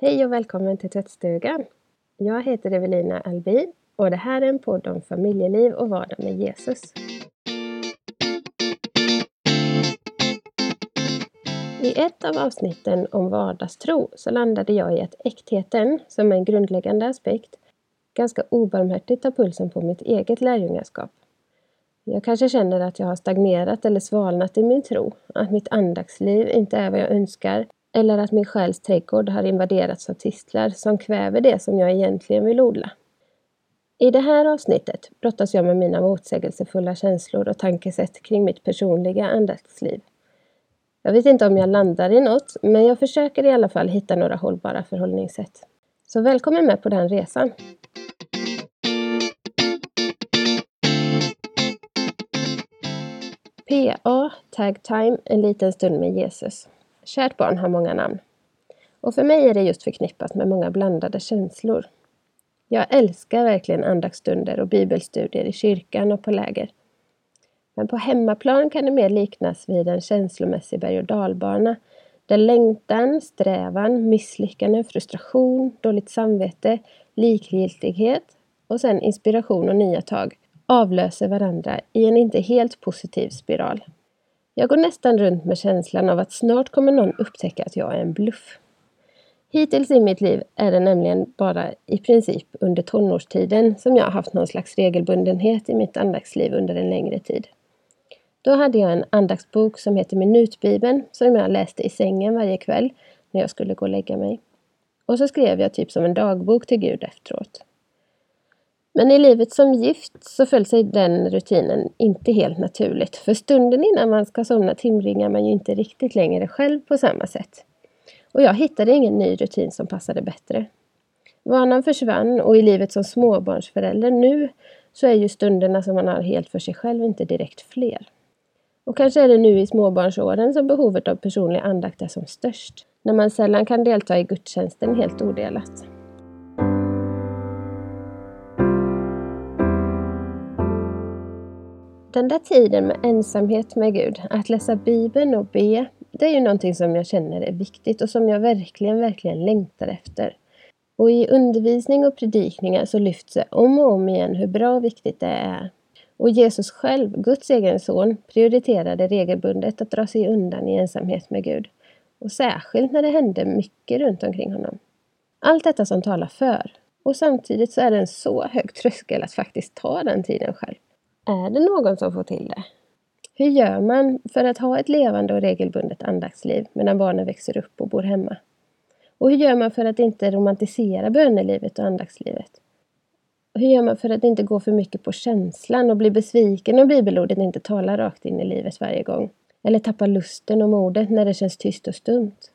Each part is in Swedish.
Hej och välkommen till tvättstugan! Jag heter Evelina Albin och det här är en podd om familjeliv och vardag med Jesus. I ett av avsnitten om vardagstro så landade jag i att äktheten, som är en grundläggande aspekt, ganska obarmhärtigt tar pulsen på mitt eget lärjungaskap. Jag kanske känner att jag har stagnerat eller svalnat i min tro, att mitt andaktsliv inte är vad jag önskar eller att min själs trädgård har invaderats av tistlar som kväver det som jag egentligen vill odla. I det här avsnittet brottas jag med mina motsägelsefulla känslor och tankesätt kring mitt personliga andaktsliv. Jag vet inte om jag landar i något, men jag försöker i alla fall hitta några hållbara förhållningssätt. Så välkommen med på den resan! PA, Tag Time, en liten stund med Jesus. Kärt barn har många namn. Och för mig är det just förknippat med många blandade känslor. Jag älskar verkligen andaktsstunder och bibelstudier i kyrkan och på läger. Men på hemmaplan kan det mer liknas vid en känslomässig berg och dalbana där längtan, strävan, misslyckande, frustration, dåligt samvete, likgiltighet och sen inspiration och nya tag avlöser varandra i en inte helt positiv spiral. Jag går nästan runt med känslan av att snart kommer någon upptäcka att jag är en bluff. Hittills i mitt liv är det nämligen bara i princip under tonårstiden som jag har haft någon slags regelbundenhet i mitt andaktsliv under en längre tid. Då hade jag en andaktsbok som heter Minutbibeln som jag läste i sängen varje kväll när jag skulle gå och lägga mig. Och så skrev jag typ som en dagbok till Gud efteråt. Men i livet som gift så föll sig den rutinen inte helt naturligt. För stunden innan man ska somna timringar man ju inte riktigt längre själv på samma sätt. Och jag hittade ingen ny rutin som passade bättre. Vanan försvann och i livet som småbarnsförälder nu så är ju stunderna som man har helt för sig själv inte direkt fler. Och kanske är det nu i småbarnsåren som behovet av personlig andakt är som störst. När man sällan kan delta i gudstjänsten helt odelat. Den där tiden med ensamhet med Gud, att läsa Bibeln och be, det är ju någonting som jag känner är viktigt och som jag verkligen, verkligen längtar efter. Och i undervisning och predikningar så lyfts det om och om igen hur bra och viktigt det är. Och Jesus själv, Guds egen son, prioriterade regelbundet att dra sig undan i ensamhet med Gud. Och särskilt när det hände mycket runt omkring honom. Allt detta som talar för. Och samtidigt så är det en så hög tröskel att faktiskt ta den tiden själv. Är det någon som får till det? Hur gör man för att ha ett levande och regelbundet andaktsliv medan barnen växer upp och bor hemma? Och hur gör man för att inte romantisera bönelivet och andaktslivet? Och hur gör man för att inte gå för mycket på känslan och bli besviken om bibelordet inte talar rakt in i livet varje gång? Eller tappa lusten och modet när det känns tyst och stumt?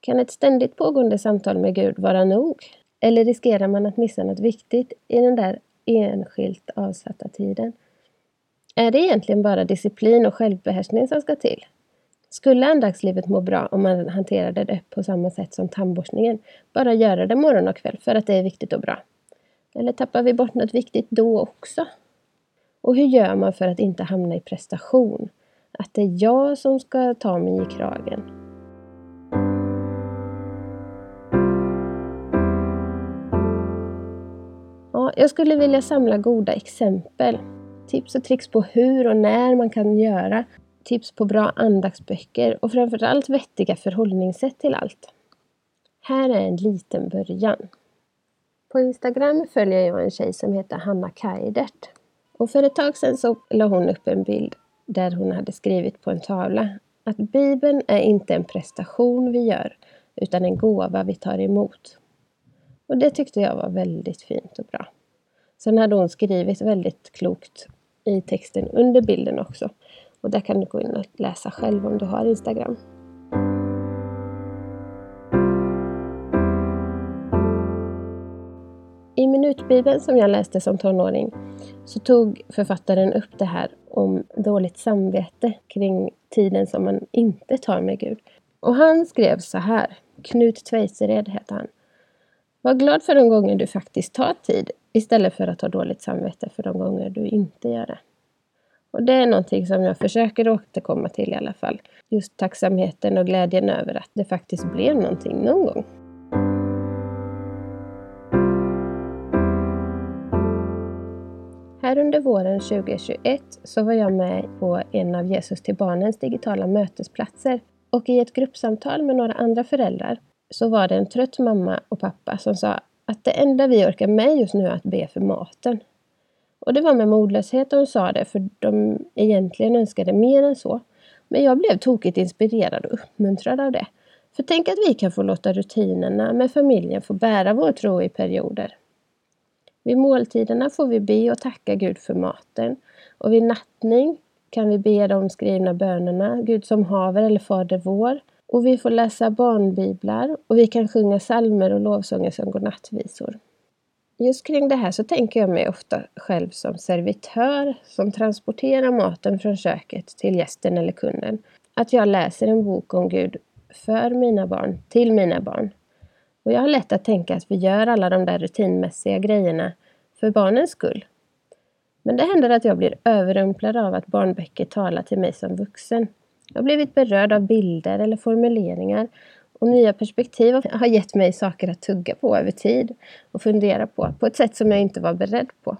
Kan ett ständigt pågående samtal med Gud vara nog? Eller riskerar man att missa något viktigt i den där enskilt avsatta tiden? Är det egentligen bara disciplin och självbehärskning som ska till? Skulle andaktslivet må bra om man hanterade det på samma sätt som tandborstningen? Bara göra det morgon och kväll för att det är viktigt och bra? Eller tappar vi bort något viktigt då också? Och hur gör man för att inte hamna i prestation? Att det är jag som ska ta mig i kragen? Ja, jag skulle vilja samla goda exempel tips och tricks på hur och när man kan göra, tips på bra andaktsböcker och framförallt vettiga förhållningssätt till allt. Här är en liten början. På Instagram följer jag en tjej som heter Hanna Kaidert. Och för ett tag sedan så la hon upp en bild där hon hade skrivit på en tavla att Bibeln är inte en prestation vi gör utan en gåva vi tar emot. Och det tyckte jag var väldigt fint och bra. Sen hade hon skrivit väldigt klokt i texten under bilden också. Och där kan du gå in och läsa själv om du har Instagram. I minutbibeln som jag läste som tonåring så tog författaren upp det här om dåligt samvete kring tiden som man inte tar med Gud. Och han skrev så här, Knut Tveisered heter han. Var glad för de gånger du faktiskt tar tid istället för att ha dåligt samvete för de gånger du inte gör det. Och det är någonting som jag försöker återkomma till i alla fall. Just tacksamheten och glädjen över att det faktiskt blev någonting någon gång. Här under våren 2021 så var jag med på en av Jesus till barnens digitala mötesplatser och i ett gruppsamtal med några andra föräldrar så var det en trött mamma och pappa som sa att det enda vi orkar med just nu är att be för maten. Och det var med modlöshet de sa det, för de egentligen önskade mer än så. Men jag blev tokigt inspirerad och uppmuntrad av det. För tänk att vi kan få låta rutinerna med familjen få bära vår tro i perioder. Vid måltiderna får vi be och tacka Gud för maten. Och vid nattning kan vi be de skrivna bönerna, Gud som haver eller Fader vår. Och vi får läsa barnbiblar och vi kan sjunga salmer och lovsånger som godnattvisor. Just kring det här så tänker jag mig ofta själv som servitör som transporterar maten från köket till gästen eller kunden. Att jag läser en bok om Gud för mina barn, till mina barn. Och jag har lätt att tänka att vi gör alla de där rutinmässiga grejerna för barnens skull. Men det händer att jag blir överrumplad av att barnböcker talar till mig som vuxen. Jag har blivit berörd av bilder eller formuleringar och nya perspektiv har gett mig saker att tugga på över tid och fundera på, på ett sätt som jag inte var beredd på.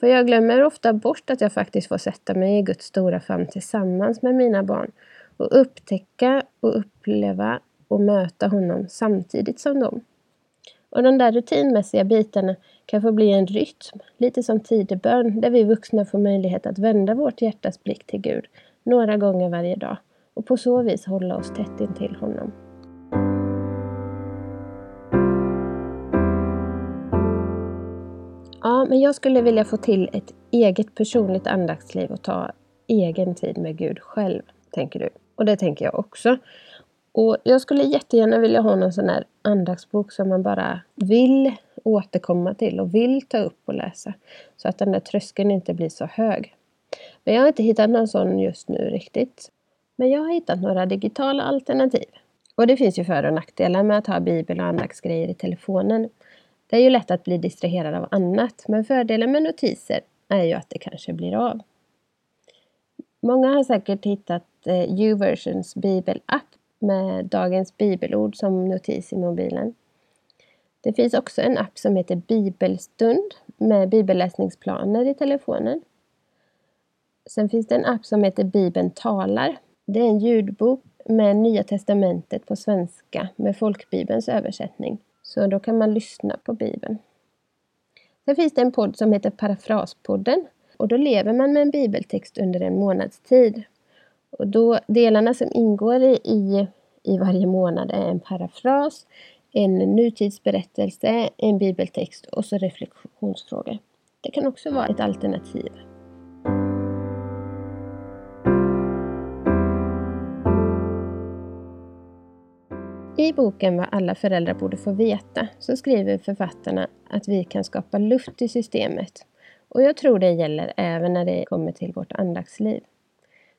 För jag glömmer ofta bort att jag faktiskt får sätta mig i Guds stora famn tillsammans med mina barn och upptäcka och uppleva och möta honom samtidigt som dem. Och de där rutinmässiga bitarna kan få bli en rytm, lite som tidebön, där vi vuxna får möjlighet att vända vårt hjärtas blick till Gud några gånger varje dag och på så vis hålla oss tätt intill honom. Ja, men jag skulle vilja få till ett eget personligt andaktsliv och ta egen tid med Gud själv, tänker du. Och det tänker jag också. Och jag skulle jättegärna vilja ha någon sån här andaktsbok som man bara vill återkomma till och vill ta upp och läsa. Så att den där tröskeln inte blir så hög. Men jag har inte hittat någon sån just nu riktigt. Men jag har hittat några digitala alternativ. Och det finns ju för och nackdelar med att ha bibel och andaktsgrejer i telefonen. Det är ju lätt att bli distraherad av annat, men fördelen med notiser är ju att det kanske blir av. Många har säkert hittat eh, YouVersions bibelapp med dagens bibelord som notis i mobilen. Det finns också en app som heter Bibelstund med bibelläsningsplaner i telefonen. Sen finns det en app som heter Bibeln talar. Det är en ljudbok med Nya Testamentet på svenska med folkbibelns översättning. Så då kan man lyssna på Bibeln. Sen finns det en podd som heter Parafraspodden och då lever man med en bibeltext under en månads tid. Och då, delarna som ingår i, i varje månad är en parafras, en nutidsberättelse, en bibeltext och så reflektionsfrågor. Det kan också vara ett alternativ. I boken Vad alla föräldrar borde få veta så skriver författarna att vi kan skapa luft i systemet. Och jag tror det gäller även när det kommer till vårt andaktsliv.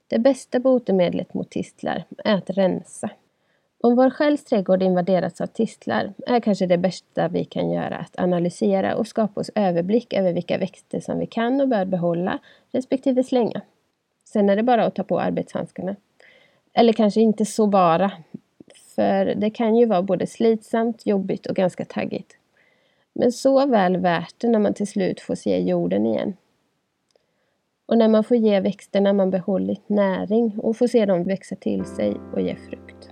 Det bästa botemedlet mot tistlar är att rensa. Om vår själs trädgård invaderats av tistlar är kanske det bästa vi kan göra att analysera och skapa oss överblick över vilka växter som vi kan och bör behålla respektive slänga. Sen är det bara att ta på arbetshandskarna. Eller kanske inte så bara, för det kan ju vara både slitsamt, jobbigt och ganska taggigt. Men så väl värt det när man till slut får se jorden igen. Och när man får ge växterna man behållit näring och får se dem växa till sig och ge frukt.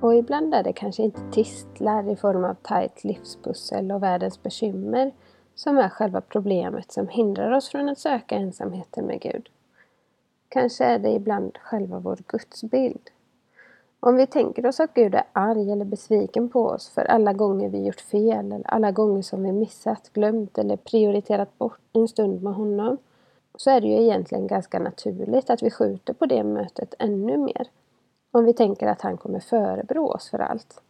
Och ibland är det kanske inte tistlar i form av tajt livspussel och världens bekymmer som är själva problemet som hindrar oss från att söka ensamheten med Gud. Kanske är det ibland själva vår gudsbild. Om vi tänker oss att Gud är arg eller besviken på oss för alla gånger vi gjort fel eller alla gånger som vi missat, glömt eller prioriterat bort en stund med honom så är det ju egentligen ganska naturligt att vi skjuter på det mötet ännu mer. Om vi tänker att han kommer förebrå oss för allt.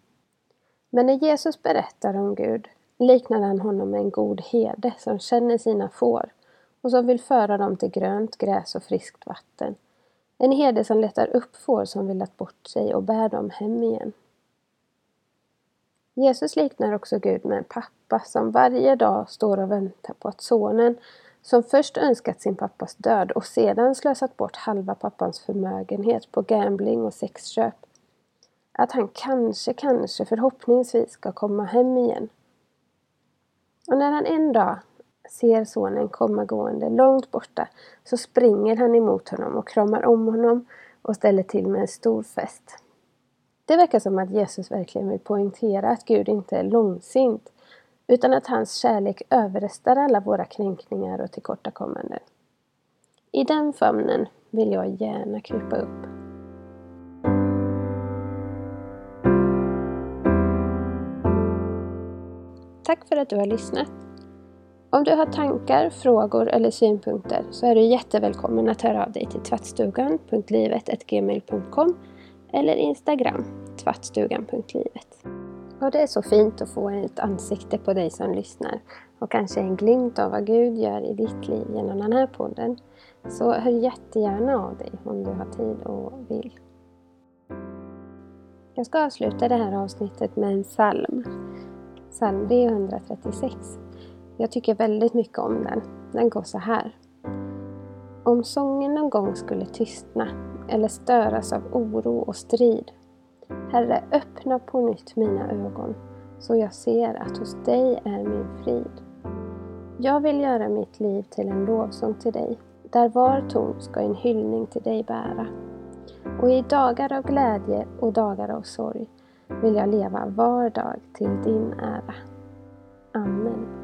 Men när Jesus berättar om Gud liknar han honom med en god herde som känner sina får och som vill föra dem till grönt gräs och friskt vatten. En herde som letar upp får som villat bort sig och bär dem hem igen. Jesus liknar också Gud med en pappa som varje dag står och väntar på att sonen, som först önskat sin pappas död och sedan slösat bort halva pappans förmögenhet på gambling och sexköp, att han kanske, kanske förhoppningsvis ska komma hem igen. Och när han en dag ser sonen komma gående långt borta så springer han emot honom och kramar om honom och ställer till med en stor fest. Det verkar som att Jesus verkligen vill poängtera att Gud inte är långsint utan att hans kärlek överrestar alla våra kränkningar och tillkortakommanden. I den famnen vill jag gärna krypa upp. Tack för att du har lyssnat. Om du har tankar, frågor eller synpunkter så är du jättevälkommen att höra av dig till tvattstugan.livet.gmail.com eller Instagram, tvattstugan.livet. Och det är så fint att få ett ansikte på dig som lyssnar och kanske en glimt av vad Gud gör i ditt liv genom den här podden. Så hör jättegärna av dig om du har tid och vill. Jag ska avsluta det här avsnittet med en psalm. Psalm 336. Jag tycker väldigt mycket om den. Den går så här. Om sången någon gång skulle tystna eller störas av oro och strid. Herre, öppna på nytt mina ögon så jag ser att hos dig är min frid. Jag vill göra mitt liv till en lovsång till dig, där var ton ska en hyllning till dig bära. Och i dagar av glädje och dagar av sorg vill jag leva var dag till din ära. Amen.